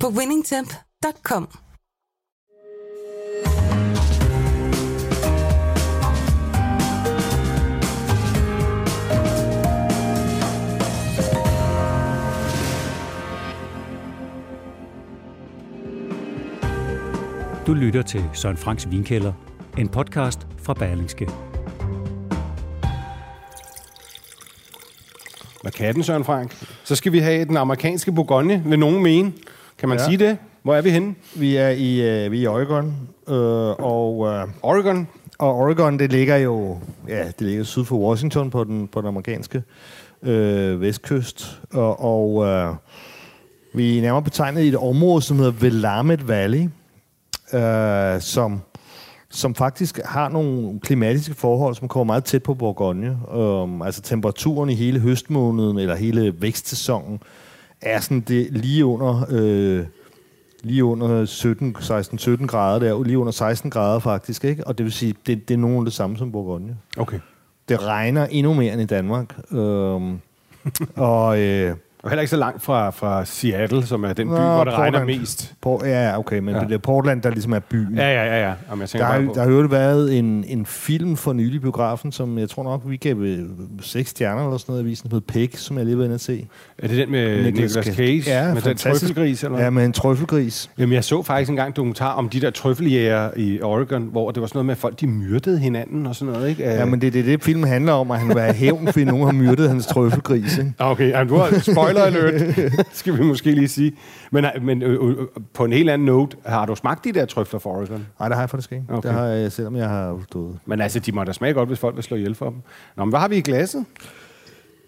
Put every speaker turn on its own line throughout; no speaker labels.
på winningtemp.com.
Du lytter til Søren Franks Vinkælder, en podcast fra Berlingske.
Hvad kan den, Søren Frank? Så skal vi have den amerikanske Bourgogne, vil nogen mene. Kan man ja. Sige det? Hvor er vi henne?
Vi er i, øh, vi er i Oregon, øh, og, øh,
Oregon?
og Oregon, det ligger jo ja, det ligger syd for Washington på den, på den amerikanske øh, vestkyst, og, og øh, vi er nærmere betegnet i et område, som hedder Willamette Valley, øh, som, som faktisk har nogle klimatiske forhold, som kommer meget tæt på Bourgogne. Um, altså temperaturen i hele høstmåneden, eller hele vækstsæsonen, er sådan det lige under... Øh, lige under 17, 16-17 grader, der, lige under 16 grader faktisk, ikke? Og det vil sige, det, det er nogen af det samme som Bourgogne.
Okay.
Det regner endnu mere end i Danmark. Øhm, og øh,
Og heller ikke så langt fra, fra Seattle, som er den by,
Nå,
hvor det regner
Portland.
mest.
på, ja, okay, men
Ja.
det er Portland, der ligesom er byen.
Ja, ja, ja, ja. Om jeg
Der
på.
der har jo været en, en film for nylig biografen, som jeg tror nok, vi gav øh, seks stjerner eller sådan noget i avisen, som hedder Peg, som jeg lige var inde at se.
Er det den med Nicolas, Cage?
Ja,
med den
fantastisk.
trøffelgris, eller?
Ja, med en trøffelgris.
Jamen, jeg så faktisk engang en dokumentar om de der trøffeljæger i Oregon, hvor det var sådan noget med, at folk de myrdede hinanden og sådan noget, ikke?
Ja, men det er det, det filmen handler om, at han have hævn, fordi nogen har myrdet hans trøffelgris. Ikke?
Okay, jamen, du har spoiler alert, skal vi måske lige sige. Men, men øh, øh, på en helt anden note, har du smagt de der trøfler fra Oregon?
Nej, det har jeg faktisk ikke.
Okay.
Det har jeg, selvom jeg har stået.
Men altså, de må da smage godt, hvis folk vil slå ihjel for dem. Nå, men hvad har vi i glasset?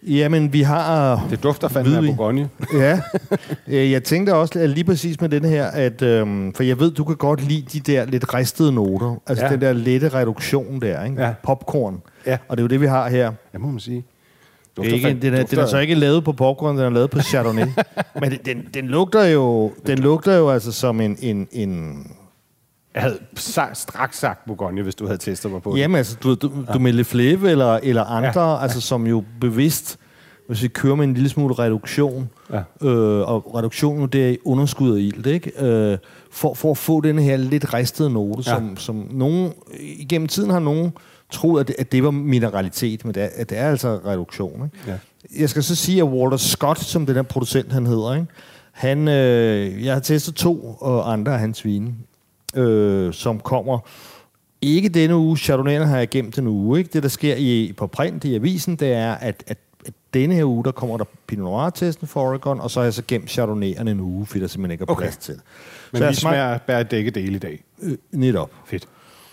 Jamen, vi har...
Det dufter fandme af. Bourgogne.
Ja, Øh, jeg tænkte også lige præcis med den her, at, øhm, for jeg ved, du kan godt lide de der lidt ristede noter. Altså
ja.
den der lette reduktion der, ikke?
Ja.
Popcorn.
Ja.
Og det er jo det, vi har her.
Ja, må man sige.
Det er ikke, den, er, den er så ikke lavet på popcorn, den er lavet på Chardonnay. Men den, den, den, lugter jo, den lugter jo altså som en... en, en
Jeg havde straks sagt Bourgogne, hvis du havde testet mig på det.
jamen altså, du, du, du med Le Fleuve eller, eller andre,
Ja.
ja. altså som jo bevidst, hvis vi kører med en lille smule reduktion,
Ja.
øh, og reduktionen det er i underskud af ilt, ikke? Øh, for, for at få den her lidt ristede note,
Ja.
ja. som, som nogen, igennem tiden har nogen troet, at det, at det var mineralitet, men det er, at det er altså reduktion. Ikke?
Ja.
Jeg skal så sige, at Walter Scott, som den der producent han hedder, ikke? Han, øh, jeg har testet to og andre af hans vine, øh, som kommer ikke denne uge. Chardonnay har jeg gemt en uge. Ikke? Det, der sker i, på print i avisen, det er, at, at, at denne her uge, der kommer der Pinot Noir-testen for Oregon, og så har jeg så gemt Chardonnay'erne en uge, fordi der simpelthen ikke er
Okay.
plads til.
Men
så
vi
smag-
smager bærer begge dele i dag.
Øh, netop.
Fedt.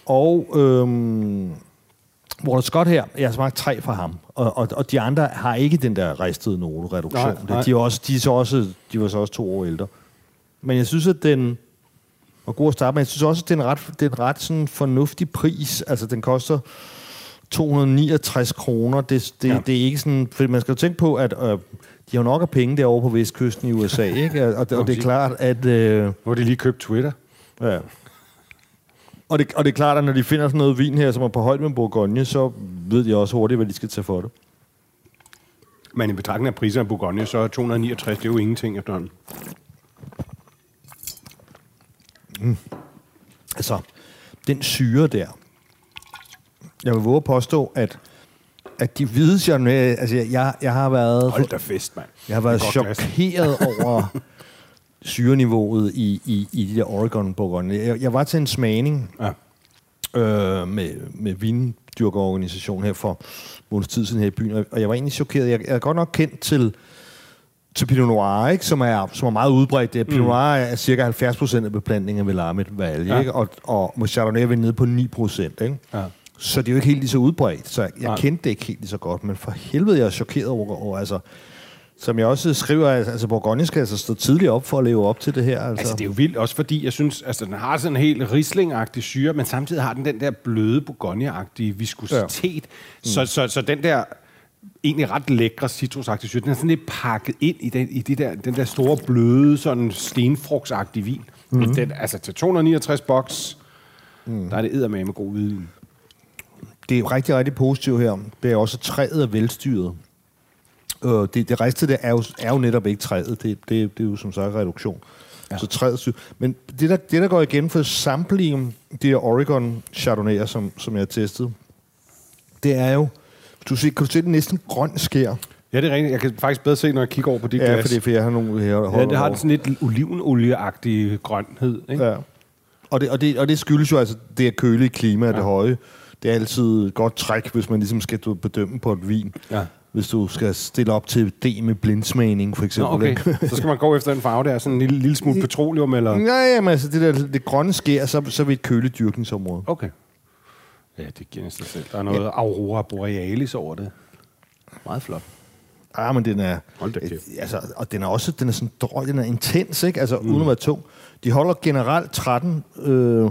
Og øhm, Walter Scott her, jeg har smagt tre fra ham, og, og, og de andre har ikke den der ristede note-reduktion.
Nej, nej.
De, er også, de, er så også, de var så også to år ældre. Men jeg synes, at den var god at starte med. Jeg synes også, at det er en ret, det er en ret sådan fornuftig pris. Altså, den koster 269 kroner. Det, det,
Ja.
det er ikke sådan... For man skal jo tænke på, at øh, de har nok af penge derovre på vestkysten i USA, ikke? Og, og, det, og det er klart, at... Øh,
har de lige købt Twitter.
Ja. Og det, og det er klart, at når de finder sådan noget vin her, som er på højde med Bourgogne, så ved de også hurtigt, hvad de skal tage for det.
Men i betragtning af priserne af Bourgogne, så er 269, det er jo ingenting efterhånden.
Altså, den syre der. Jeg vil våge at påstå, at, at de hvide Chardonnay, altså jeg, jeg, har været,
Hold da fest, mand.
jeg har været
er
chokeret over syreniveauet i, i, i de der Oregon Bourgogne. Jeg, jeg var til en smagning,
Ja.
øh, med, med vindyrkerorganisation her for måneds tid siden her i byen, og- jeg var egentlig chokeret. Jeg, jeg er godt nok kendt til, til Pinot Noir, ikke? Som, er, som er meget udbredt. Det er, Pinot Noir er cirka 70% af beplantningen ved Larmet Valley,
Ja.
ikke? Og, og med Chardonnay er vi nede på 9%, ikke?
Ja.
Så det er jo ikke helt lige så udbredt, så jeg, jeg
Nej.
kendte det ikke helt lige så godt, men for helvede, jeg er chokeret over, over altså, som jeg også skriver, altså, Bourgogne skal altså stå tidligt op for at leve op til det her. Altså,
Altså, det er jo vildt, også fordi jeg synes, altså, den har sådan en helt risling syre, men samtidig har den den der bløde Bourgogne-agtige viskositet. Ja. Så, så, så den der egentlig ret lækre citrusagtige syre, den er sådan lidt pakket ind i den, i de der, den der store, bløde, sådan stenfrugtsagtige vin. Mm. Den, altså, til 269 boks, mm. der er det med god hvidvin.
det er rigtig, rigtig positivt her. Det er også, træet er velstyret. Øh, det, det resten det er jo, er jo netop ikke træet. Det, det, det er jo som sagt reduktion. Ja. Så træet er. Men det der, det, der går igen for samtlige de her Oregon Chardonnay, som, som jeg har testet, det er jo, du ser, kan du se det næsten grøn skær?
Ja, det er rigtigt. Jeg kan faktisk bedre se, når jeg kigger over på dit
Ja,
glas.
fordi for jeg har nogle her.
ja, det har den sådan lidt olivenolieagtig grønhed. Ikke?
Ja. Og det, og, det, og det skyldes jo altså det er kølige klima ja. det høje. Det er altid et godt træk, hvis man ligesom skal bedømme på et vin.
Ja.
Hvis du skal stille op til D med blindsmagning, for
Nå,
eksempel.
okay.
ikke?
Så skal man gå efter en farve der, sådan en lille, lille smule petroleum, eller...
Ja, jamen, altså det der det grønne skær, så, så er vi et køligt dyrkningsområde.
Okay. Ja, det giver sig selv. Der er noget ja. Aurora Borealis over det. Meget flot.
Ja, men den er...
Hold da kæft.
altså, og den er også den er sådan drøg, den er intens, ikke? Altså, mm. uden at være tung. De holder generelt 13, øh,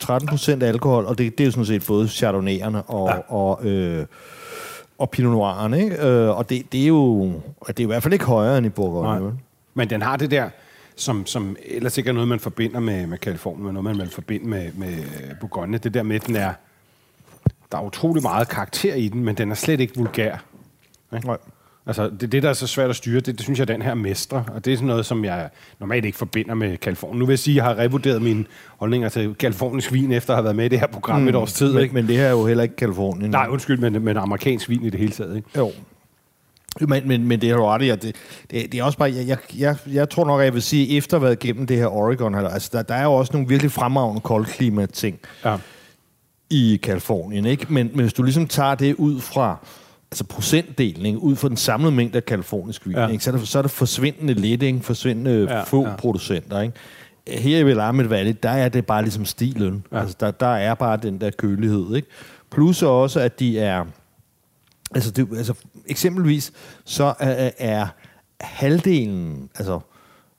13 procent alkohol, og det, det er jo sådan set både chardonnayerne og. Ja. og, øh, og pinot noirerne, ikke? Øh, og det, det, er jo, det er i hvert fald ikke højere end i Bourgogne.
Nej. Men den har det der, som, som ellers ikke er noget, man forbinder med, med Kalifornien, men noget, man vil forbinde med, med Bourgogne. Det der med, at den er... Der er utrolig meget karakter i den, men den er slet ikke vulgær. Ikke?
Nej.
Altså, det, det, der er så svært at styre, det, det synes jeg, den her mestre. Og det er sådan noget, som jeg normalt ikke forbinder med Kalifornien. Nu vil jeg sige, at jeg har revurderet mine holdninger til kalifornisk vin, efter at have været med i det her program mm. et års tid.
Men,
Ikke?
men det her er jo heller ikke Kalifornien.
Nej, undskyld, men, men amerikansk vin i det hele taget. Ikke?
Jo. Men, men, men det har du ret i, det, det, det er også bare, jeg, jeg, jeg, tror nok, at jeg vil sige, efter at have været igennem det her Oregon, altså der, der er jo også nogle virkelig fremragende koldklima ting
Ja.
i Kalifornien, ikke? Men, men hvis du ligesom tager det ud fra altså procentdelen, ikke? ud fra den samlede mængde af kalifornisk vin,
Ja.
ikke? Så, er det, så er det forsvindende lidt, ikke? forsvindende
Ja,
få
ja.
producenter. Ikke? Her i Willamette Valley, der er det bare ligesom stilen.
Ja.
Altså, der, der er bare den der kølighed. Ikke? Plus også, at de er... Altså, det, altså eksempelvis, så er, er halvdelen... Altså,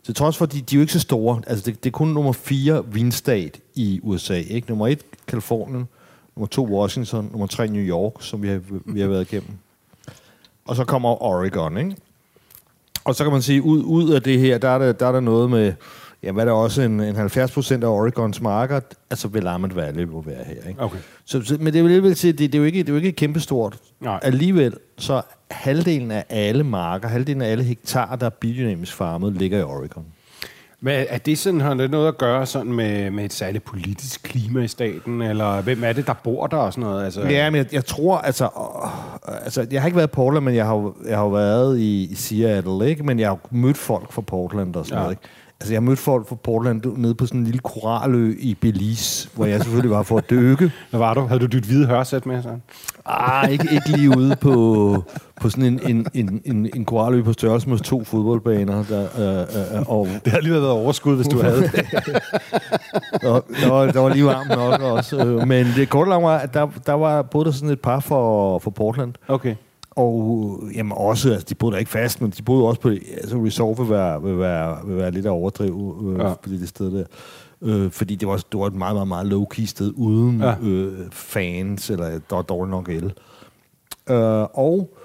til trods for, at de, de er jo ikke så store. Altså, det, det er kun nummer fire vinstat i USA. Ikke? Nummer et, Kalifornien. Nummer to, Washington. Nummer tre, New York, som vi har, vi har været igennem. Og så kommer Oregon, ikke? Og så kan man sige, ud, ud af det her, der er der, der, er der noget med, ja, hvad er der også en, en 70 procent af Oregons marker, altså Willamette Valley må være her, ikke?
Okay.
Så, så, men det vil alligevel sige, det, det, er jo ikke, det er jo ikke kæmpestort.
Nej.
Alligevel, så halvdelen af alle marker, halvdelen af alle hektar, der er biodynamisk farmet, ligger i Oregon.
Men er det sådan, har det noget at gøre sådan med, med et særligt politisk klima i staten, eller hvem er det, der bor der og sådan noget? Altså,
Ja, men jeg, jeg tror, altså, øh, altså... Jeg har ikke været i Portland, men jeg har, jeg har været i, i Seattle, ikke? Men jeg har mødt folk fra Portland og sådan
Ja.
noget, ikke? Altså, jeg har mødt folk fra Portland nede på sådan en lille koralø i Belize, hvor jeg selvfølgelig var for at dykke.
Hvad var du? Havde du dit hvide hørsæt med? Sådan?
Ah, ikke, ikke lige ude på, på sådan en, en, en, en, en koralø på størrelse med to fodboldbaner. Der, øh, øh, og
Det havde lige været overskud, hvis du havde.
der, der, var, der var lige varmt nok også. Øh, Men det korte lange var, at der, der var både sådan et par for, for Portland,
Okay.
Og jamen også, altså, de boede der ikke fast, men de boede også på, altså resort vil være, vil være, vil være lidt at overdrive øh,
Ja.
på det sted der. Øh, fordi det var, det var et meget, meget, meget low-key sted, uden
ja.
øh, fans, eller der var dårligt nok el. Øh, og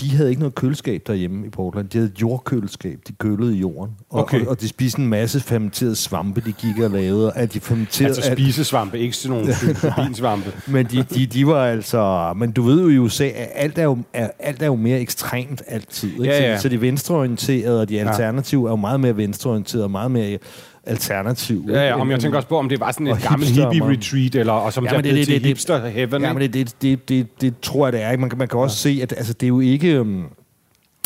de havde ikke noget køleskab derhjemme i Portland. De havde et jordkøleskab. De kølede i jorden. Og,
Okay.
og, og de spiste en masse fermenterede svampe, de gik og lavede. At de fermenterede
Altså
alt-
spisesvampe, ikke sådan nogle psilocybin-svampe.
men de, de, de var altså... Men du ved jo i USA, at alt er jo, er, alt er jo mere ekstremt altid. Ikke?
Ja, ja.
Så, så de venstreorienterede og de
Ja.
alternative er jo meget mere venstreorienterede og meget mere alternativ.
Ja, ja, om jeg tænker også på, om det var sådan et gammelt hippie-retreat, eller og som
Ja,
ja,
det- det-
til
det- det-
hipster heaven,
Ja, men det, det, det, det, det tror jeg, det er. ikke. Man, kan- man kan også ja. se, at altså, det er jo ikke... Um,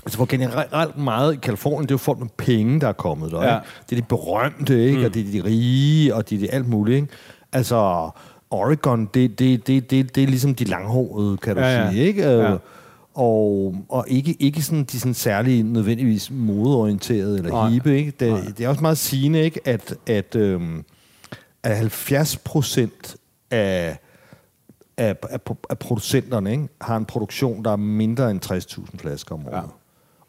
altså for generelt meget i Kalifornien, det er jo folk med penge, der er kommet der.
Ja.
Ikke? Det er de berømte, ikke? Mm. og det er de rige, og det er de alt muligt. Ikke? Altså, Oregon, det, det, det, det, det er ligesom de langhårede, kan du
Ja, ja.
sige. Ikke?
Ja.
Og, og ikke, ikke sådan, de sådan særlig nødvendigvis modeorienterede eller
Nej.
hippe. Ikke?
Nej.
Det, det er også meget sigende, ikke? at, at, øhm, at 70 procent af, af, af, af producenterne ikke? har en produktion, der er mindre end 60.000 flasker om året.
Ja.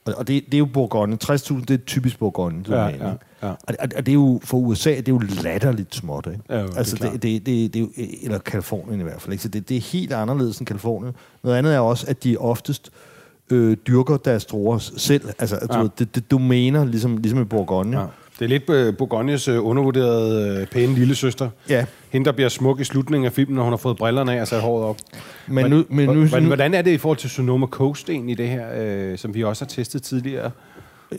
Og, og det, det er jo Bourgogne. 60.000, det er typisk Bourgogne.
Ja,
Ja,
ja,
ja. Og, og, og det er jo for USA, det er jo latterligt småt, ikke?
Ja, jo, det
altså,
klart.
det, det, det, det, er jo, eller Kalifornien i hvert fald, ikke? Så det, det er helt anderledes end Kalifornien. Noget andet er også, at de oftest øh, dyrker deres druer selv. Altså,
Ja.
ja. det, det domæner, ligesom, ligesom i Bourgogne.
Ja. Det er lidt øh, Bourgognes øh, undervurderede øh, pæne lille søster.
Ja.
Hende, der bliver smuk i slutningen af filmen, når hun har fået brillerne af og sat håret op.
Men nu, men nu,
hvordan, hvordan er det i forhold til Sonoma Coast egentlig, det her, øh, som vi også har testet tidligere?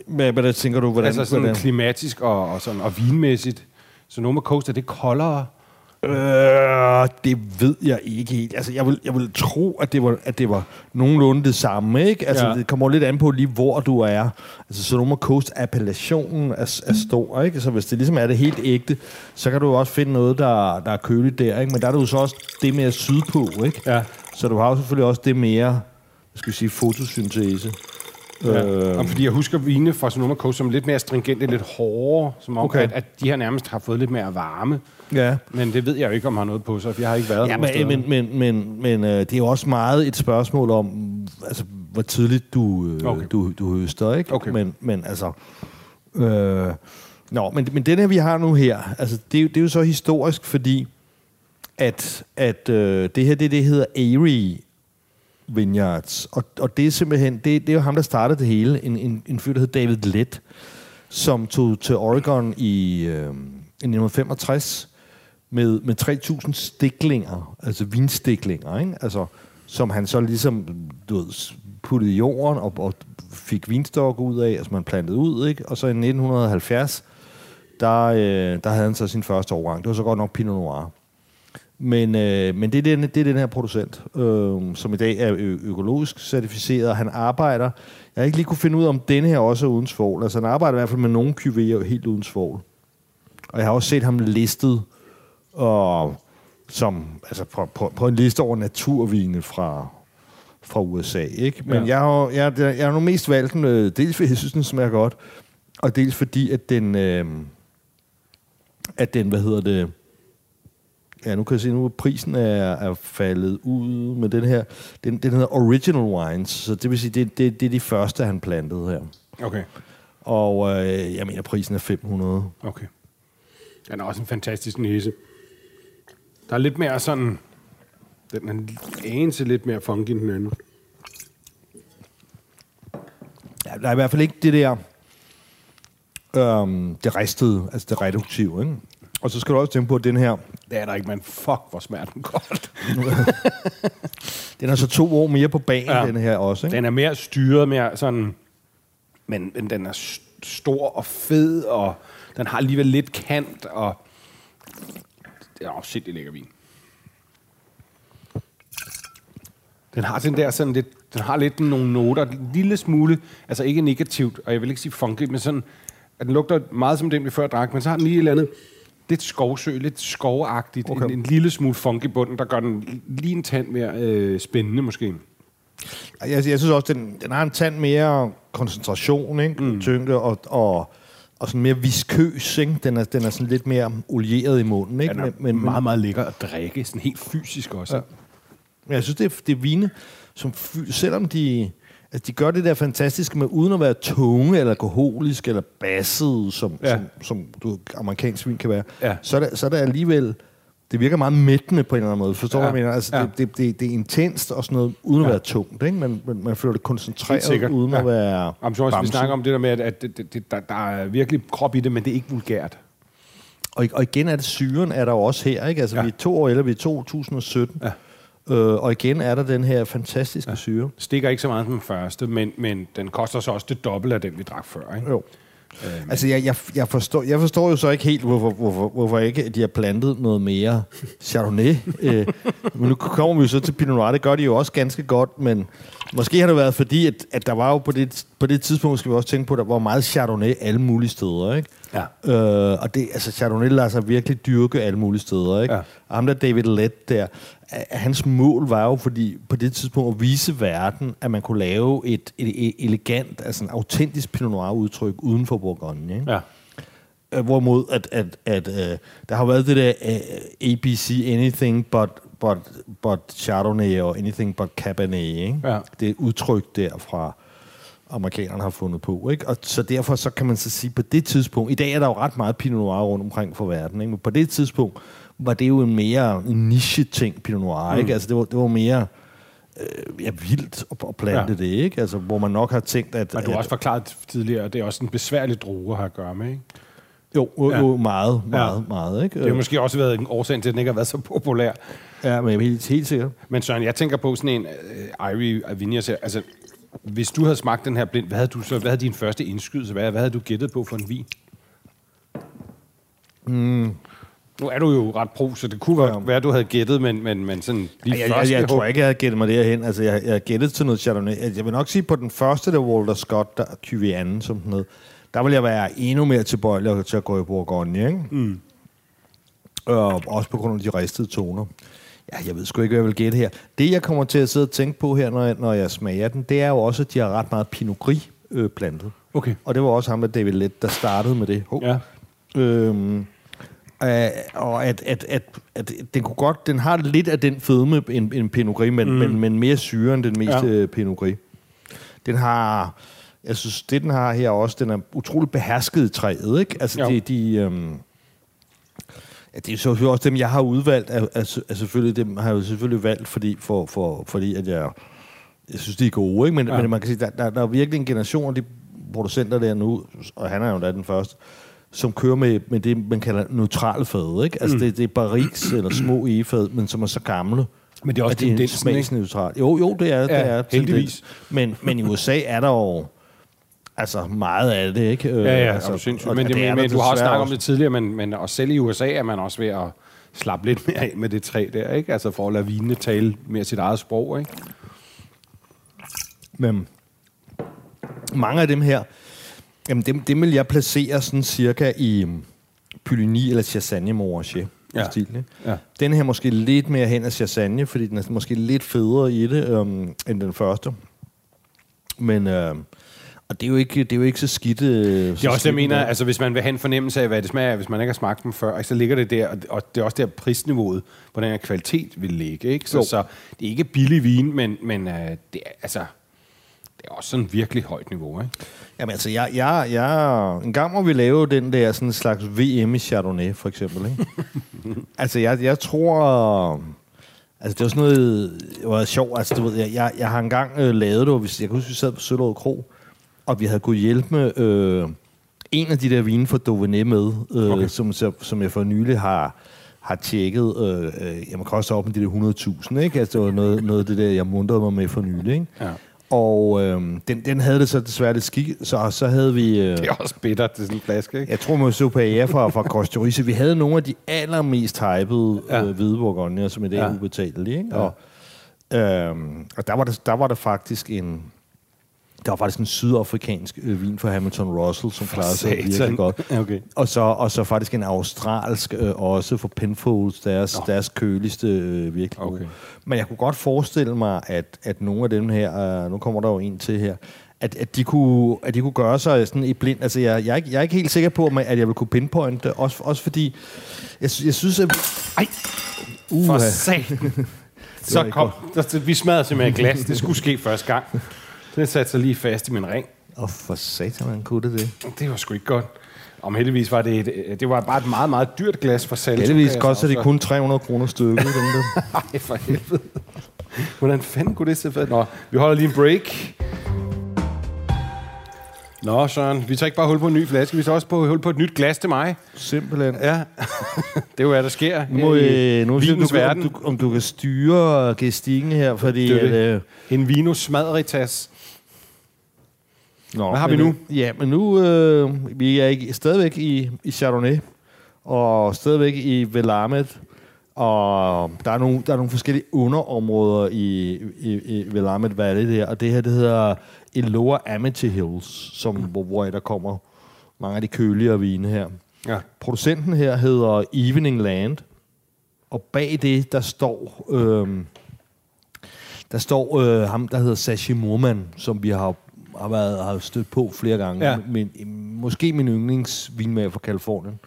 Hvad, hvad tænker du, hvordan,
altså sådan
hvordan?
klimatisk og, og, sådan, og vinmæssigt. Sonoma Coast, er det koldere?
Øh, det ved jeg ikke helt. Altså, jeg vil, jeg vil tro, at det, var, at det var nogenlunde det samme, ikke? Altså,
Ja.
det kommer lidt an på lige, hvor du er. Altså, Sonoma Coast appellationen er, er stor, ikke? Så hvis det ligesom er det helt ægte, så kan du også finde noget, der, der er køligt der, ikke? Men der er du så også det mere sydpå, ikke?
Ja.
Så du har jo selvfølgelig også det mere, skal vi sige, fotosyntese.
Ja.
Øh,
Og fordi jeg husker vine fra Sonoma Coast som lidt mere stringente, lidt hårdere, som om, okay. At, at de her nærmest har fået lidt mere varme.
ja.
Men det ved jeg jo ikke, om har noget på sig, for jeg har ikke været
Ja, men, men, men, men, men øh, det er jo også meget et spørgsmål om, altså, hvor tidligt du, øh,
Okay.
du, du høster, ikke?
Okay.
Men, men altså... Øh, nå, men, men den her, vi har nu her, altså, det, er jo- det er jo så historisk, fordi at, at øh, det her, det, det hedder Airy Vineyards, og, og det er simpelthen, det, det er jo ham, der startede det hele, en, en, en fyr, der hed David Lett, som tog til Oregon i, øh, i 1965, med, med 3.000 stiklinger, altså vinstiklinger, ikke? Altså, som han så ligesom du ved, puttede i jorden og, og fik vinstok ud af, altså man plantede ud, ikke? Og så i 1970, der, øh, der havde han så sin første årgang. Det var så godt nok Pinot Noir. Men, øh, men det, er den, det er den her producent, øh, som i dag er ø- økologisk certificeret, og han arbejder, jeg har ikke lige kunne finde ud af, om denne her også er uden svovl. Altså han arbejder i hvert fald med nogle QV'er helt uden svovl. Og jeg har også set ham listet og som, altså på, på, på en liste over naturvine fra, fra USA. Ikke? Men
Ja.
jeg, har, jeg, jeg har nu mest valgt den, øh, dels fordi jeg synes, den smager godt, og dels fordi, at den, øh, at den, hvad hedder det, ja, nu kan jeg se, nu prisen er, er faldet ud med den her, den, den hedder Original Wines, så det vil sige, det, det, det er de første, han plantede her.
Okay,
Og øh, jeg mener, prisen er 500.
okay. Den er også en fantastisk næse. Der er lidt mere sådan... Den er en anelse lidt mere funky end den anden.
Ja, der er i hvert fald ikke det der, øhm, det ristede, altså det reduktive, ikke? Og så skal du også tænke på, at den her,
Det er der ikke, men fuck, hvor smager den godt.
den er så to år mere på banen,
Ja.
den her også, ikke?
Den er mere styret, mere sådan... Men, men den er st- stor og fed, og den har alligevel lidt kant, og... Det er også sindssygt lækker vin. Den har den der sådan lidt... Den har lidt nogle noter, en lille smule, altså ikke negativt, og jeg vil ikke sige funky, men sådan, at den lugter meget som den, vi før drak, men så har den lige et eller andet, lidt skovsø, lidt skovagtigt, okay. En, en lille smule funky bunden, der gør den lige en tand mere øh, spændende måske.
Jeg, jeg synes også, den, den har en tand mere koncentration, ikke? Mm. Tyngde og, og, og sådan mere viskøs, ikke? Den er, den er sådan lidt mere olieret i munden, ikke?
Den er men, meget, meget lækker at drikke, sådan helt fysisk også. Ja.
Men jeg synes, det er, det er vine, som selvom de, altså de gør det der fantastiske med, uden at være tunge, eller alkoholiske, eller bassede, som,
Ja.
som, som du, amerikansk vin kan være,
Ja.
så, er det, så er det alligevel, det virker meget mættende på en eller anden måde. Forstår du,
Ja.
hvad jeg mener? Altså,
Ja.
det, det, det, det er intenst og sådan noget, uden at
Ja.
være tungt, ikke? Men, men man føler det koncentreret, uden
Ja.
at være
Jamen, så også, vi snakker om det der med, at, at det, det, der, der er virkelig krop i det, men det er ikke vulgært.
Og, og igen er det syren, er der jo også her, ikke? Altså,
ja.
vi er to år eller vi er 2017.
Ja.
Øh, og igen er der den her fantastiske ja. syre.
Stikker ikke så meget som den første, men, men den koster så også det dobbelte af den, vi drak før. Ikke?
Jo. Øhm. Altså, jeg, jeg, jeg, forstår, jeg forstår jo så ikke helt, hvorfor, hvorfor, hvorfor ikke de har plantet noget mere Chardonnay. øh, men nu kommer vi jo så til Pinot Noir, det gør de jo også ganske godt, men måske har det været fordi, at, at der var jo på det, på det tidspunkt, skal vi også tænke på, der var meget Chardonnay alle mulige steder, ikke?
Ja.
Øh, og det, altså Chardonnay lader sig virkelig dyrke alle mulige steder, ikke?
Ja.
Og ham der David Lett der, hans mål var jo fordi, på det tidspunkt at vise verden, at man kunne lave et, et, et elegant, altså en autentisk Pinot Noir udtryk uden for Bourgogne, ikke?
Ja.
Øh, Hvorimod, at, at, at øh, der har været det der øh, ABC, anything but, but, but Chardonnay og anything but Cabernet, ikke?
Ja.
Det er et udtryk der fra, amerikanerne har fundet på. Ikke? Og så derfor så kan man så sige, på det tidspunkt, i dag er der jo ret meget Pinot Noir rundt omkring for verden, ikke? men på det tidspunkt var det jo en mere niche-ting, Pinot Noir. Ikke? Altså det var, det var mere øh, ja, vildt at, plante ja. det, ikke? Altså, hvor man nok har tænkt, at...
Men du har også forklaret tidligere, at det er også en besværlig druge at have at gøre med, ikke?
Jo, jo,
Ja.
jo meget, meget, ja. meget. Ikke?
Det har måske også været en årsag til, at den ikke har været så populær.
Ja, men jeg er helt, helt sikker.
Men Søren, jeg tænker på sådan en uh, Irie Avinias her. Altså, hvis du havde smagt den her blind, hvad havde, du så, hvad havde din første indskydelse? Hvad, hvad havde du gættet på for en vin? Mm. Nu er du jo ret pro, så det kunne være, at du havde gættet, men, men, men sådan lige
Jeg, jeg,
første
jeg, jeg tror ikke, jeg havde gættet mig derhen. Altså, jeg, jeg gættet til noget Chardonnay. Altså, Jeg vil nok sige, på den første, der Walter Scott, der Cuvianen, som den hed, der vil jeg være endnu mere tilbøjelig til at gå i Bourgogne, ikke? Mm. Og også på grund af de ristede toner. Ja, jeg ved sgu ikke, hvad jeg vil gætte her. Det, jeg kommer til at sidde og tænke på her, når jeg, når jeg smager den, det er jo også, at de har ret meget Pinot Gris øh, plantet.
Okay.
Og det var også ham, der David Lett, der startede med det. Hov.
Ja.
Øhm, øh, og at, at, at, at den kunne godt, den har lidt af den fedme, en, en Pinot Gris, men, mm. men, men mere syre end den meste
Ja.
ja. Pinot Gris. Den har, jeg synes, det den har her også, den er utrolig behersket i træet, ikke? Altså,
Jo.
de, de, øhm, ja, det er så også dem, jeg har udvalgt, er, er, er selvfølgelig, dem har jeg jo selvfølgelig valgt, fordi, for, for, fordi at jeg, jeg synes, de er gode, ikke? Men,
Ja.
ja. men man kan sige, der, der, der er virkelig en generation af de producenter der nu, og han er jo da den første, som kører med, med det, man kalder neutrale fad, ikke? Altså, mm. det, det er barriques eller små egefad, men som er så gamle.
Men det er også
at det er
ikke?
smagsneutralt. Jo, jo, det er, det er
heldigvis.
tendens. Men, men i USA er der jo altså meget af det, ikke? Øh,
Ja, ja,
altså,
sindssygt.
og
Men, det,
er
men, men du har også snakket om det tidligere, men, men og selv i USA er man også ved at slappe lidt mere af med det træ der, ikke? Altså for at lade vinene tale mere sit eget sprog, ikke?
Men mange af dem her, jamen dem, dem vil jeg placere sådan cirka i um, Puligny eller Chassagne Morachet.
Ja.
Stil, ikke?
Ja.
Den her måske lidt mere hen af Chassagne, fordi den er måske lidt federe i det um, end den første. Men uh, og det er jo ikke, det er jo ikke så skidt. Uh,
Det er også jeg mener, altså hvis man vil have en fornemmelse af, hvad det smager hvis man ikke har smagt dem før, så ligger det der, og- det er også der prisniveauet på den her kvalitet vil ligge, ikke? Så,
Jo.
så det er ikke billig vin, men, men uh, det, er, altså, det er også sådan virkelig højt niveau, ikke?
Jamen altså, jeg, jeg, jeg, en gang må vi lave den der sådan slags VM i Chardonnay, for eksempel. Ikke? altså, jeg, jeg tror... Altså, det var sådan noget... Det var sjovt. Altså, du ved, jeg, jeg, jeg har engang øh, lavet det, hvis, jeg kan huske, vi sad på Søllerød Kro, og vi havde kunnet hjælpe med øh, en af de der vine fra Dauphiné med, øh,
Okay.
som, som, jeg for nylig har har tjekket, øh, øh, jamen koster op med de der 100.000, ikke? Altså, det var noget, noget af det der, jeg mundrede mig med for nylig, ikke?
Ja.
Og øh, den, den havde det så desværre lidt skik, så, så havde vi... Øh,
Det er også bitter til sådan en flaske, ikke?
jeg tror, man så på AR fra, fra Costa Rica. Vi havde nogle af de allermest hypede
Ja.
øh, hvide bourgogne, som i dag
Ja.
er ubetalelige. Ikke?
Ja.
Og, øhm, og der var, der, der var der faktisk en... Der var faktisk en sydafrikansk øh, vin fra Hamilton Russell, som klarede sig virkelig godt.
Okay.
Og så, og så faktisk en australsk øh, også for Penfolds, deres,
Nå.
deres køligste øh, virkelig
Okay.
Men jeg kunne godt forestille mig, at, at nogle af dem her, øh, nu kommer der jo en til her, at, at, de kunne, at de kunne gøre sig sådan i blind. Altså, jeg, jeg, er ikke, jeg er ikke helt sikker på, at jeg vil kunne pinpointe det, også, også fordi, jeg, jeg synes, at...
Ej,
Uh,
for satan. Så kom, der, vi smadrede simpelthen glas. Det skulle ske første gang. Den satte sig lige fast i min ring.
Oh, for satan, man kunne det det.
Det var sgu ikke godt. Om heldigvis var det et, det var bare et meget, meget dyrt glas for salg.
Heldigvis koster det kun 300 kroner stykket, dem der.
Ej, for helvede. Hvordan fanden kunne det se fedt? Nå, vi holder lige en break. Nå, Søren, vi tager ikke bare hul på en ny flaske, vi tager også på hul på et nyt glas til mig.
Simpelthen.
Ja, det er jo, hvad der sker
Nu må,
i
øh, nu
vinens
du, om,
verden.
du, om du kan styre gestikken her, fordi...
Det er
at,
det.
øh,
En vino smadritas.
Nå,
Hvad har vi nu?
Ja, men nu øh, vi er ikke, stadigvæk i, i Chardonnay, og stadigvæk i Velamet, og der er nogle, der er nogle forskellige underområder i, i, i Velamet Valley der, og det her, det hedder Lower Amity Hills, som, hvor, hvor der kommer mange af de køligere vine her.
Ja.
Producenten her hedder Evening Land, og bag det, der står... Øh, der står øh, ham, der hedder Sashi Murman, som vi har, har, været, har stødt på flere gange.
Ja.
Men, måske min yndlingsvinmager fra Kalifornien.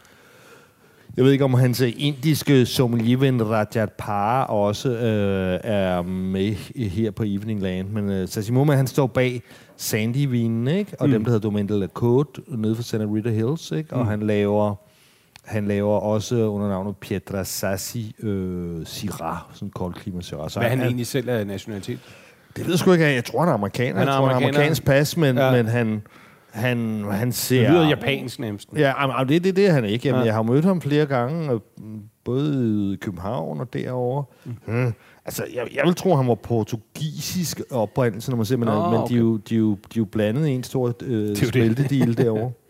Jeg ved ikke, om hans indiske sommelierven Rajat Par også øh, er med her på Evening Land. Men øh, Sashi Murman, han står bag Sandy-vinen, ikke? Og mm. dem, der hedder Domaine de la Côte, nede for Santa Rita Hills, ikke? Og
Mm.
han laver... Han laver også under navnet Pietra Sassi øh, Syrah, sådan kold klima Syrah. Så
Hvad er han egentlig selv af nationalitet?
Det ved jeg sgu ikke. Jeg tror, han er amerikaner.
Han er
jeg tror, han er
amerikaner.
amerikansk pas, men,
ja.
men han, han, han ser...
Det lyder japansk nærmest.
Ja, jamen, det, det, det er han ikke. Jamen,
Ja.
Jeg har mødt ham flere gange, øh, både i København og derovre. Mm. Altså, jeg, jeg vil tro, han var portugisisk oprindelse, når man ser, men, oh, men
okay.
de, er jo, de, er jo, de er jo blandet i en stor øh, smeltedeal derovre.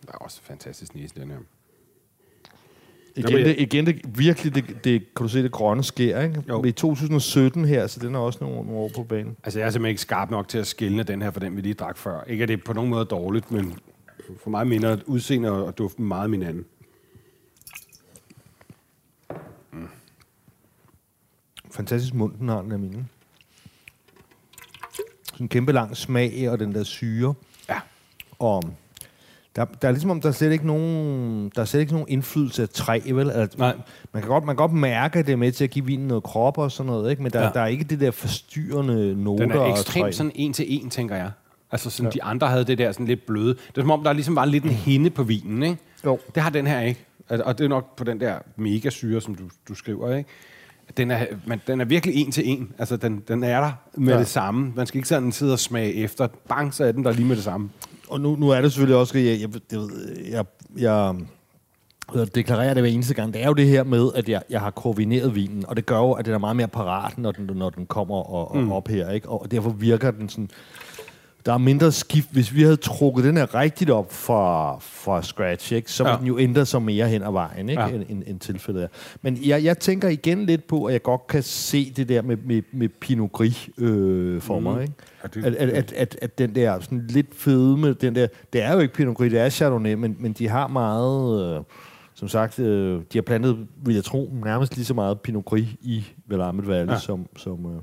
Det er også fantastisk næse, den her.
Igen,
Jamen,
det, igen det, virkelig, det, det, kan du se det grønne sker, ikke?
Jo.
I 2017 her, så den er også nogle, nogle år på banen.
Altså, jeg er simpelthen ikke skarp nok til at skille den her fra den, vi lige drak før. Ikke at det er på nogen måde dårligt, men for mig minder udseende og duften meget om hinanden.
Fantastisk mund, den har den af mine. Sådan en kæmpe lang smag, og den der syre.
Ja.
Og der, der er ligesom om, der er slet ikke nogen, der er slet ikke nogen indflydelse af træ, vel? Altså,
Nej.
Man kan, godt, man kan godt mærke, at det er med til at give vinen noget krop og sådan noget, ikke? Men der,
Ja.
der er ikke det der forstyrrende noter
Den er ekstremt sådan en til en, tænker jeg. Altså, sådan, ja. de andre havde det der sådan lidt bløde. Det er som om, der ligesom var lidt en hinde på vinen, ikke?
Jo.
Det har den her ikke. Og det er nok på den der mega syre, som du, du skriver, ikke? Den er, men den er virkelig en til en. Altså, den, den er der med. Ja. det samme. Man skal ikke sådan sidde og smage efter. Bang, så er den der lige med det samme.
Og nu, nu er det selvfølgelig også, jeg, jeg, jeg, jeg, jeg, jeg deklarerer det hver eneste gang. Det er jo det her med, at jeg, jeg har koordineret vinen, og det gør jo, at den er meget mere parat, når den, når den kommer og, og
Mm.
op her. Ikke? Og derfor virker den sådan... Der er mindre skift. Hvis vi havde trukket den her rigtigt op fra, fra scratch, ikke, så ville
Ja.
ja. den jo ændre sig mere hen ad vejen, ikke,
Ja.
end, end, end tilfældet er. Men jeg, jeg tænker igen lidt på, at jeg godt kan se det der med, med, med Pinot Gris øh, for
Mm.
mig. Ikke?
Ja, det-
At, at, at, at, at den der sådan lidt fedme, den der, det er jo ikke Pinot Gris, det er Chardonnay, men, men de har meget, øh, som sagt, øh, de har plantet, vil jeg tro, nærmest lige så meget Pinot Gris i Willamette Valley,
Ja.
som, som øh,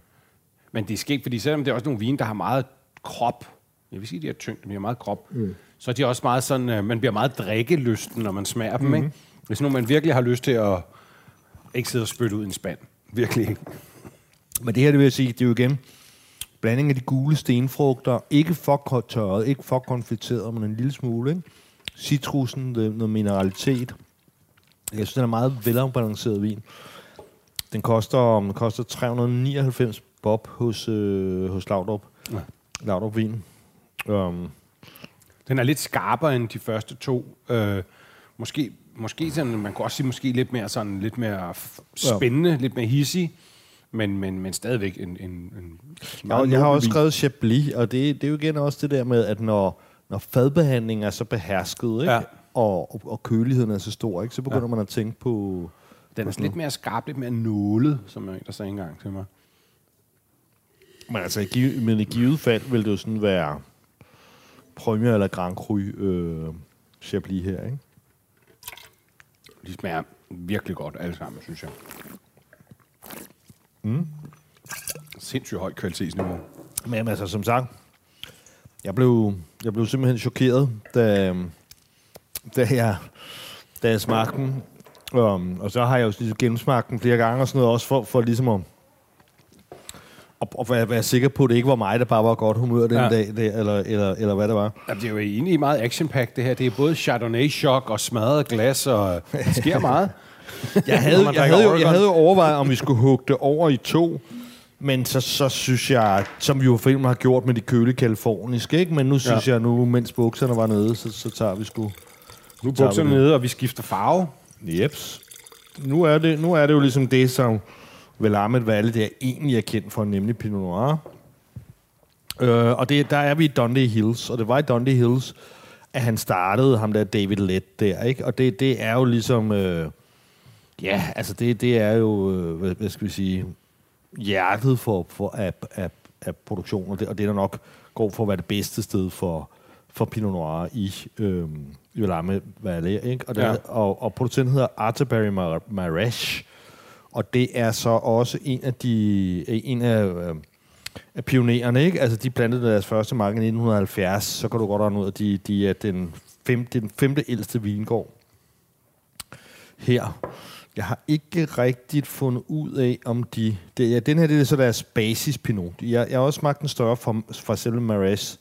Men det er skægt, fordi selvom det er også nogle vine, der har meget krop, jeg vil sige, de har tyngde, men de har meget krop, mm. så er de også meget sådan, øh, man bliver meget drikkelysten, når man smager dem, ikke? Hvis nu man virkelig har lyst til at ikke sidde og spytte ud i en spand. Virkelig ikke.
Men det her, det vil jeg sige, det er jo igen blanding af de gule stenfrugter, ikke for tørret, ikke for konfiteret, men en lille smule, ikke? Citrusen, det, noget mineralitet. Jeg synes, den er meget velafbalanceret vin. Den koster, den koster 399 bob hos, øh, hos Laudrup.
Ja.
Laudrup Vin. Um,
Den er lidt skarpere end de første to. Øh, måske, måske sådan, man kunne også sige måske lidt mere sådan, lidt mere spændende, ja. lidt mere hissig, men, men, men stadigvæk en, en, en
jeg, jeg har også skrevet Chablis, og det, det er jo igen også det der med, at når, når fadbehandlingen er så behersket, ikke?
Ja.
Og, og, og køligheden er så stor, ikke? så begynder
Ja.
ja. man at tænke på...
Den er sådan lidt mere skarp, lidt mere nålet, som jeg der sagde engang til mig.
Men altså, i men i givet fald vil det jo sådan være Premier eller Grand Cru øh, Chablis her, ikke?
De smager virkelig godt alle sammen, synes jeg. Mm. Sindssygt højt kvalitetsniveau.
Men altså, som sagt, jeg blev, jeg blev simpelthen chokeret, da, da, jeg, da jeg smagte den. Um, og så har jeg jo ligesom gennemsmagt den flere gange og sådan noget, også for, for ligesom at, at, at være, være sikker på, at det ikke var mig, der bare var godt humør den
Ja.
dag, det, eller, eller, eller hvad det var.
Jamen, det er jo egentlig meget action det her. Det er både Chardonnay-chok og smadret glas, og det sker meget.
Jeg havde, jeg, havde, jo, jeg havde jo overvejet, om vi skulle hugge det over i to. Men så, så synes jeg, som vi jo filmen har gjort med de køle kaliforniske, ikke? Men nu synes
Ja.
jeg, nu mens bukserne var nede, så, så tager vi sgu...
Nu er bukserne nede, og vi skifter farve.
Jeps. Nu er det, nu er det jo ligesom det, som Willamette Valley, det er egentlig er kendt for, nemlig Pinot Noir. Øh, og det, der er vi i Dundee Hills, og det var i Dundee Hills, at han startede ham der David Lett der, ikke? Og det, det er jo ligesom... Øh, ja, altså det, det er jo, øh, hvad, hvad skal vi sige, hjertet for, for af, af, af produktion, og det, og det er der nok går for at være det bedste sted for, for Pinot Noir i øh, Willamette Valley, ikke? Og, det,
Ja.
og, og producenten hedder Arterbury Mar- Marash, og det er så også en af de en af, øh, af pionererne, ikke? Altså, de plantede deres første mark i 1970, så kan du godt regne ud, at de, de er den femte, den femte ældste vingård her. Jeg har ikke rigtigt fundet ud af, om de... Det, ja, den her det er så deres basis pinot. Jeg, jeg har også smagt den større fra, fra selve Marais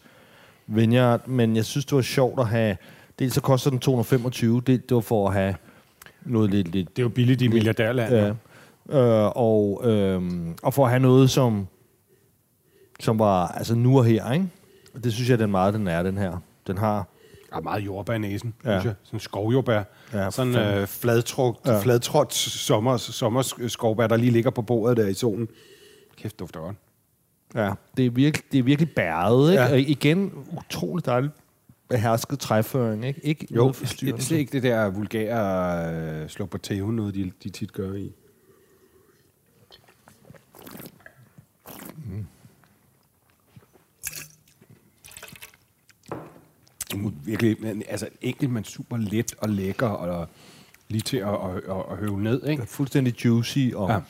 Vineyard, men jeg synes, det var sjovt at have... Dels så koster den 225, det, det var for at have noget lidt... lidt
Det er jo billigt i milliardærland.
Ja. Øh, og, øh, og for at have noget, som, som var altså nu og her, ikke? Og Det synes jeg, den meget den er, den her. Den har...
Er meget jordbær i næsen,
Ja.
ja. synes jeg. Sådan skovjordbær.
Ja,
Ja, sådan øh, fladtrådt,
Ja.
ja. fladtrådt sommer, sommerskovbær, der lige ligger på bordet der i solen. Kæft, dufter godt.
Ja, det er virkelig, det er virkelig bæret, ikke? Ja.
Ja.
Og igen, utroligt dejligt behersket træføring, ikke? Ikke
Jo, det er ikke det der vulgære øh, slå på tæven, noget de, de tit gør i. Virkelig, altså enkelt, men super let og lækker og lige til at, at, at, at høve ned, ikke?
Fuldstændig juicy. Og, ja.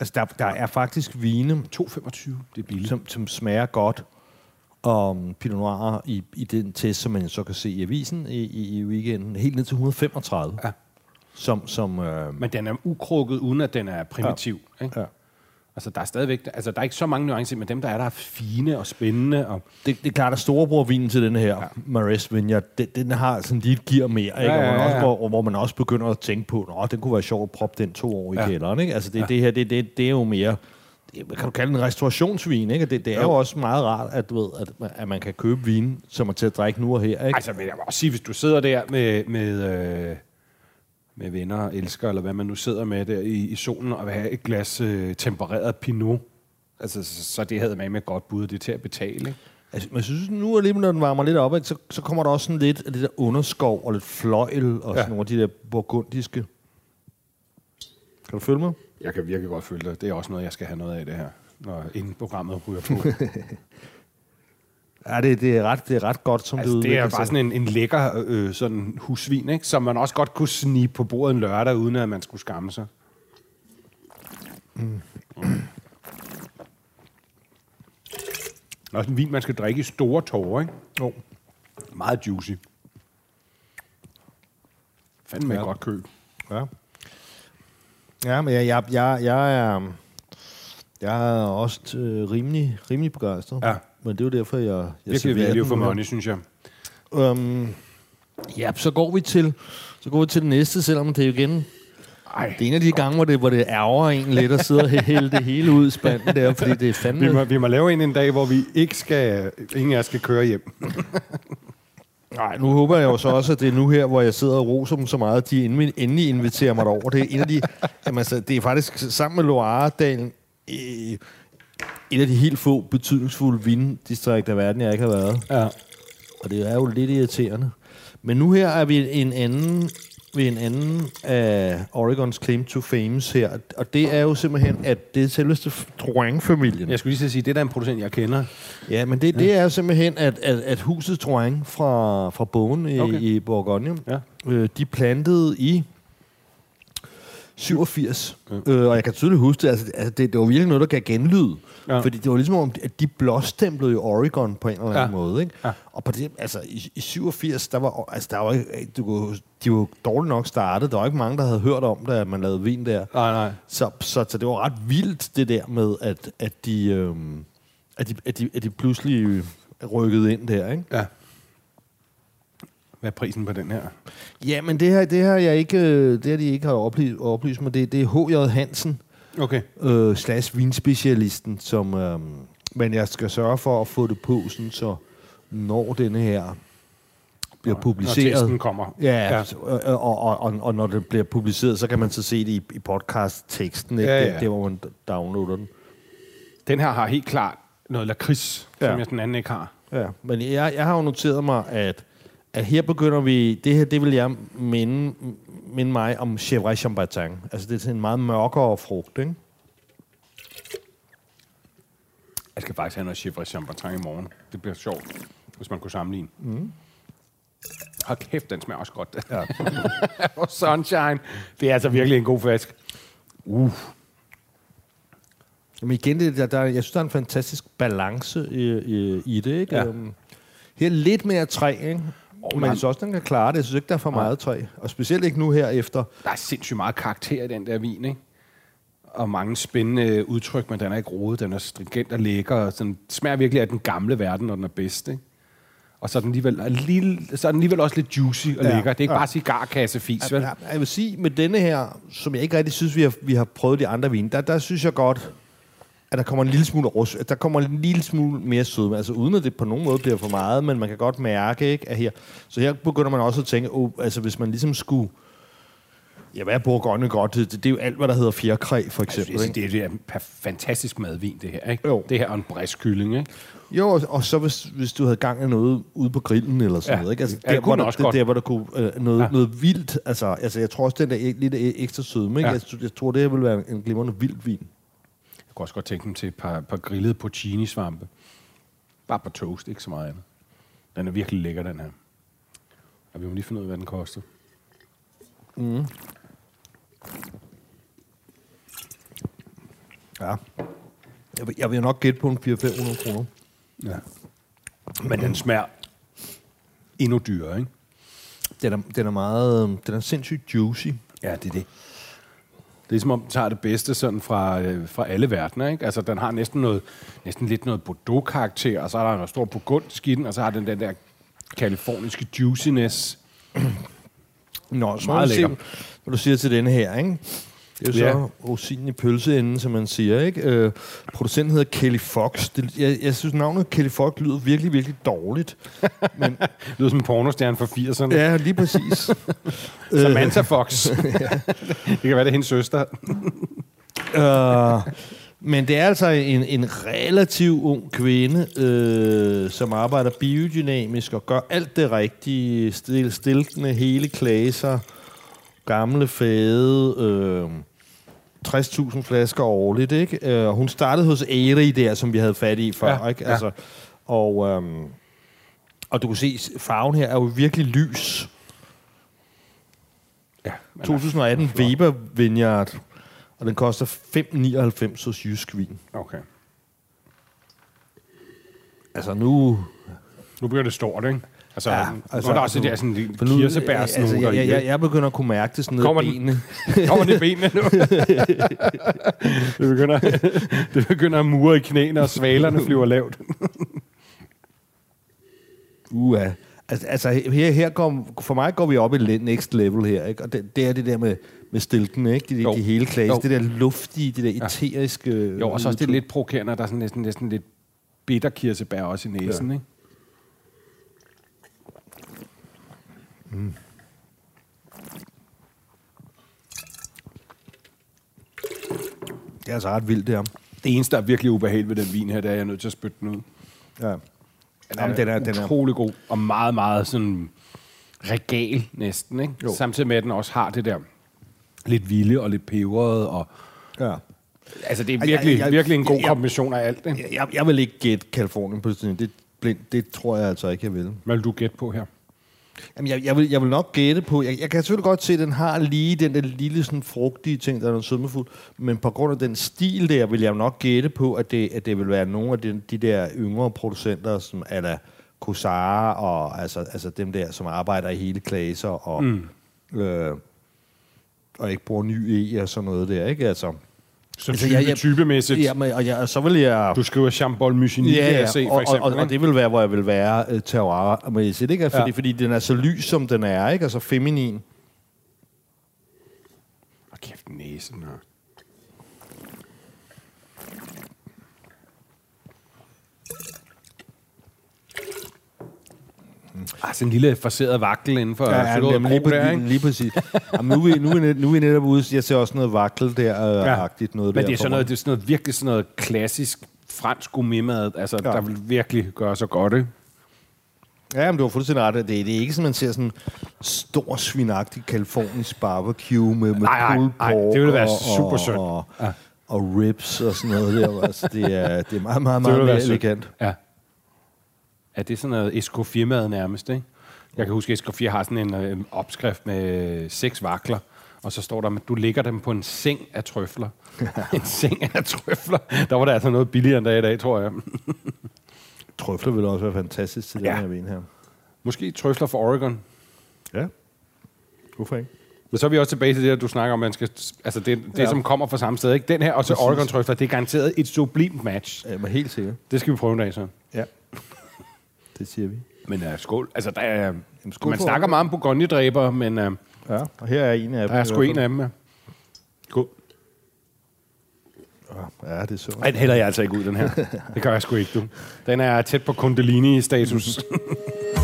Altså, der, der er faktisk vine,
2,25, det er billigt.
som, som smager godt om Pinot Noir i, i den test, som man så kan se i avisen i, i, i weekenden. Helt ned til 135.
Ja.
Som, som, øh,
Men den er ukrukket, uden at den er primitiv. Ja. Ikke?
ja.
Altså, der er stadigvæk... Altså, der er ikke så mange nuancer, men dem, der er, der er fine og spændende. Og,
det, det er klart, at storebror-vinen til den her, ja. Marais Vineyard, den, den har sådan lige et gear mere, ikke?
Ja, ja,
Og man
ja,
også,
ja.
hvor, hvor man også begynder at tænke på, at den kunne være sjov at proppe den to år i ja.
Ja.
kælderen. Ikke? Altså det, ja. det her, det, det, det er jo mere, kan du kalde en restaurationsvin, ikke? Det, det er jo.
Jo.
også meget rart, at, du ved, at, at man kan købe vin, som er til at drikke nu og her, ikke?
altså, vil jeg også sige, hvis du sidder der med, med, øh, med venner og elsker, eller hvad man nu sidder med der i, i solen, og have et glas øh, tempereret pinot, altså, så, så det havde man med godt bud, det er til at betale. Ikke?
Altså, men jeg synes, nu alligevel, når den varmer lidt op, ikke, så, så kommer der også sådan lidt af det der underskov og lidt fløjl og ja. Sådan nogle af de der burgundiske. Kan du følge mig?
Jeg kan virkelig godt føle det. Det er også noget, jeg skal have noget af det her, når inden programmet ryger på.
Ja, det, det, er, ret, det er ret godt, som
altså,
det
det
udvikler
er
sig.
bare sådan en, en lækker øh, sådan husvin, ikke? som man også godt kunne snige på bordet en lørdag, uden at man skulle skamme sig. Mm. Også en vin, man skal drikke i store tårer, ikke?
Jo.
Meget juicy. Fandme
Ja.
ja. godt køb.
Ja. Ja, men jeg, jeg, jeg, jeg er... Jeg er også øh, rimelig, rimelig begejstret.
Ja.
Men det er jo derfor, jeg, jeg
Virkelig value
den
for money, synes jeg.
Øhm, ja, så går vi til så går vi til det næste, selvom det er igen
Ej,
det er en af de gange, hvor det, hvor det ærger en lidt at sidde og hælde det hele ud i spanden der, fordi det er fandme...
vi må, vi må lave en en dag, hvor vi ikke skal, ingen af os skal køre hjem.
Nej, nu håber jeg jo så også, at det er nu her, hvor jeg sidder og roser dem så meget, at de endelig, endelig inviterer mig derover. Det er en af de, jamen, altså, det er faktisk sammen med Loire-dalen øh, et af de helt få betydningsfulde vinddistrikter i verden, jeg ikke har været.
Ja.
Og det er jo lidt irriterende. Men nu her er vi en anden ved en anden af Oregons claim to fames her, og det er jo simpelthen, at det er selveste Drouin-familien.
Jeg skulle lige sige, det er da en producent, jeg kender.
Ja, men det, det er jo simpelthen, at, at, at huset Drouin fra, fra Bogen i, okay.
Okay.
i Bourgogne,
Ja.
øh, de plantede i 87. Ja. Øh, og jeg kan tydeligt huske det, altså, altså det, det var virkelig noget, der gav genlyd. Ja. Fordi det var ligesom om, at de blåstemplede jo Oregon på en eller anden ja. Måde. Ikke? Ja. Og på det, altså, i, i 87, der var, altså, der var ikke, du, kunne- de var dårligt nok startet. Der var ikke mange, der havde hørt om det, at man lavede vin der.
Nej, nej.
Så, så, så det var ret vildt, det der med, at, at, de, øhm, at, de, at, de, at de pludselig øh, rykkede ind der, ikke?
Ja. Hvad er prisen på den her?
Ja, men det her, det her, jeg ikke, øh, det her de ikke har oplyst, oplyst mig, det, det er H.J. Hansen,
Okay.
øh, slash vinspecialisten, som, øh, men jeg skal sørge for at få det på, sådan, så når denne her bliver
Når
publiceret.
testen kommer.
Ja,
Ja.
og, og, og, og når det bliver publiceret, så kan man så se det i, i podcast-teksten, ikke?
Ja,
Ja,
ja.
Det, hvor man downloader den.
Den her har helt klart noget lakrids,
ja.
som jeg den anden ikke har.
Ja, men jeg, jeg har jo noteret mig, at, at her begynder vi... Det her, det vil jeg minde, minde mig om Chevrolet Chambertin. Altså, det er sådan en meget mørkere frugt, ikke?
Jeg skal faktisk have noget Chivre Chambertin i morgen. Det bliver sjovt, hvis man kunne sammenligne. Mm. Hold kæft, den smager også godt. Ja. og Sunshine. Det er altså virkelig en god flaske. Uh.
Men igen, det, der, der, jeg synes, der er en fantastisk balance i, i, i det, ikke?
Ja.
Øhm, Her er lidt mere træ, ikke? Oh, men jeg synes også, den kan klare det. Jeg synes ikke, der er for meget træ. Og specielt ikke nu her efter.
Der er sindssygt meget karakter i den der vin, ikke? Og mange spændende udtryk, men den er ikke rodet. Den er stringent og lækker. Og sådan, smager virkelig af den gamle verden, når den er bedst, ikke? Og så er den alligevel, lille, så er den alligevel også lidt juicy og
Ja,
lækker. Det er ikke
ja.
bare cigarkassefis, vel?
Ja, jeg vil sige, med denne her, som jeg ikke rigtig synes, vi har, vi har prøvet de andre vine, der, der synes jeg godt, at der kommer en lille smule rus, at der kommer en lille smule mere sødme. Altså uden at det på nogen måde bliver for meget, men man kan godt mærke, ikke, at her... Så her begynder man også at tænke, oh, altså hvis man ligesom skulle... Ja, hvad er Bourgogne godt? Det, det, er jo alt, hvad der hedder fjerkræ, for
Altså,
eksempel.
det,
ikke?
det, det er en per- fantastisk madvin, det her, ikke?
Jo.
Det her er en bræskylling, ikke?
Jo, og, og så hvis, hvis du havde gang i noget ude på grillen eller sådan
Ja.
noget. Ikke? Altså,
Ja, det
der,
kunne
hvor der,
også
det,
godt.
der, hvor der kunne øh, noget,
Ja.
noget vildt. Altså, altså, jeg tror også, den der e- lidt e- ekstra sødme. Ikke?
Ja.
Jeg, tror- jeg tror, det her vil være en glimrende vildt vin.
Jeg kunne også godt tænke mig til et par, par grillede porcini-svampe. Bare på toast, ikke så meget andet. Den er virkelig lækker, den her. Og vi må lige finde ud af, hvad den koster.
Ja. Jeg vil, jeg vil nok gætte på en 400-500 kroner.
Ja. Men den smager endnu dyrere, ikke?
Den er, den er meget... Den er sindssygt juicy.
Ja, det er det. Det er som om, den tager det bedste sådan fra, øh, fra alle verdener, ikke? Altså, den har næsten, noget, næsten lidt noget Bordeaux-karakter, og så er der noget stor burgundsk i den, og så har den den der kaliforniske juiciness.
Nå, så
Meget lækker.
hvad du siger til denne her, ikke? Det er jo så
Ja.
ja. rosinen i pølseenden, som man siger, ikke? Øh, producenten hedder Kelly Fox. Det, jeg, jeg synes, navnet Kelly Fox lyder virkelig, virkelig dårligt. Men,
Det lyder som en pornostjerne fra 80'erne.
ja, lige præcis.
Samantha Fox. det kan være, det er hendes søster.
Uh, men det er altså en, en relativt ung kvinde, øh, som arbejder biodynamisk og gør alt det rigtige. Stil, stilkende hele klaser, gamle fade, øh, 60.000 flasker årligt. Ikke? Øh, hun startede hos Eri der, som vi havde fat i før.
Ja,
ikke?
ja.
Altså, og, øhm, og du kan se, farven her er jo virkelig lys.
Ja, men
2018 Weber Vineyard, og den koster 5,99 hos Jysk Vin.
Okay.
Altså nu...
Nu bliver det stort, ikke? Altså,
Ja,
ja,
altså,
altså, er der også
nu-
det der sådan de
nu
kirsebærsnoter
altså, jeg, jeg,
det.
jeg, jeg begynder at kunne mærke det sådan ned
Kommer
i
den?
benene.
Kommer det i benene nu? det, begynder, det begynder at mure i knæene, og svalerne flyver lavt.
Uha. Altså, altså her, her går, for mig går vi op i next level her, ikke? Og det, det er det der med, med stilken, ikke? De, de, de hele klasse, det der luftige, det der eteriske...
Jo, og så også det er lidt provokerende, der er sådan næsten, næsten lidt bitter kirsebær også i næsen, ja. ikke?
Det er altså ret vildt, det her.
Det eneste, der er virkelig ubehageligt ved den vin her, det er, at jeg er nødt til at spytte den ud.
Ja.
Den
Jamen, den er- den er-
utrolig god, og meget, meget sådan regal næsten, ikke?
Jo.
Samtidig med, at den også har det der lidt vilde og lidt peberet, og
ja.
altså det er virkelig,
jeg- jeg-
virkelig en god
jeg-
kombination af alt, ikke?
Jeg, jeg, jeg vil ikke gætte Kalifornien på det, blind, det tror jeg altså ikke, jeg vil.
Hvad vil du gætte på her?
Jamen, jeg, jeg, vil, jeg vil nok gætte på... Jeg, jeg kan selvfølgelig godt se, at den har lige den der lille sådan, frugtige ting, der er noget sødmefuld. Men på grund af den stil der, vil jeg nok gætte på, at det, at det vil være nogle af de, de der yngre producenter, som er der Kosara og altså, altså dem der, som arbejder i hele klasser og, mm. øh, og ikke bruger ny E og sådan noget der, ikke? Altså,
Så
Altså,
type,
jeg- jeg-
typemæssigt.
ja, men, og, jeg, og så vil jeg...
Du skriver Chambol Musigny,
Ja, ja,
se, for
og,
eksempel.
og, og, og det vil være, hvor jeg vil være uh, terroir-mæssigt, ikke? Fordi,
Ja.
fordi den er så lys, som den er, ikke? Altså feminin.
Åh, kæft, næsen. Og... Ah, sådan en lille forseret vakkel inden for ja, ja,
jamen, lige,
der,
lige, lige præcis. Jamen, nu, er vi, nu, er net- nu er vi netop ude, jeg ser også noget vakkel der, øh,
Ja.
agtigt noget
Men
der
det er, sådan noget, det er sådan noget, virkelig sådan noget klassisk fransk gourmetmad, altså, ja.
Ja.
der vil virkelig gøre sig godt, ikke?
Ja, men du har fuldstændig ret. Det, det er ikke sådan, man ser sådan stor svinagtig kalifornisk barbecue med, med
Nej, nej,
pulled
nej,
pork
det ville være
og,
super
og,
synd.
Og,
Ja.
og, ribs og sådan noget der. Altså, det, er, det er meget, meget,
Det
meget
være
mere elegant.
Ja. Ja, det er sådan noget Escoffier-mad nærmest, ikke? Jeg kan huske, at Escoffier har sådan en øh, opskrift med seks vakler, og så står der, at du lægger dem på en seng af trøfler. en seng af trøfler. Der var der altså noget billigere end der er i dag, tror jeg.
Trøfler vil også være fantastisk til
Ja.
den her vin her.
Måske trøfler for Oregon.
Ja. Hvorfor ikke?
Men så er vi også tilbage til det, at du snakker om, man skal, altså det, det
Ja.
som kommer fra samme sted. Ikke? Den her og så. Oregon trøfler, det er garanteret et sublimt match.
Ja, men helt sikkert.
Det skal vi prøve en dag så.
Ja. Det siger vi.
Men uh, skål. Altså, der er,
skål
man
for
snakker meget om Bourgogne-dræber, men uh,
Ja, og her er en af
der er sgu en af dem. Ja. Skål.
Ja, det er så.
Ej, den hælder jeg altså ikke ud, den her. Det gør jeg sgu ikke, du. Den er tæt på Kundalini-status.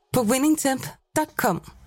på winningtemp.com.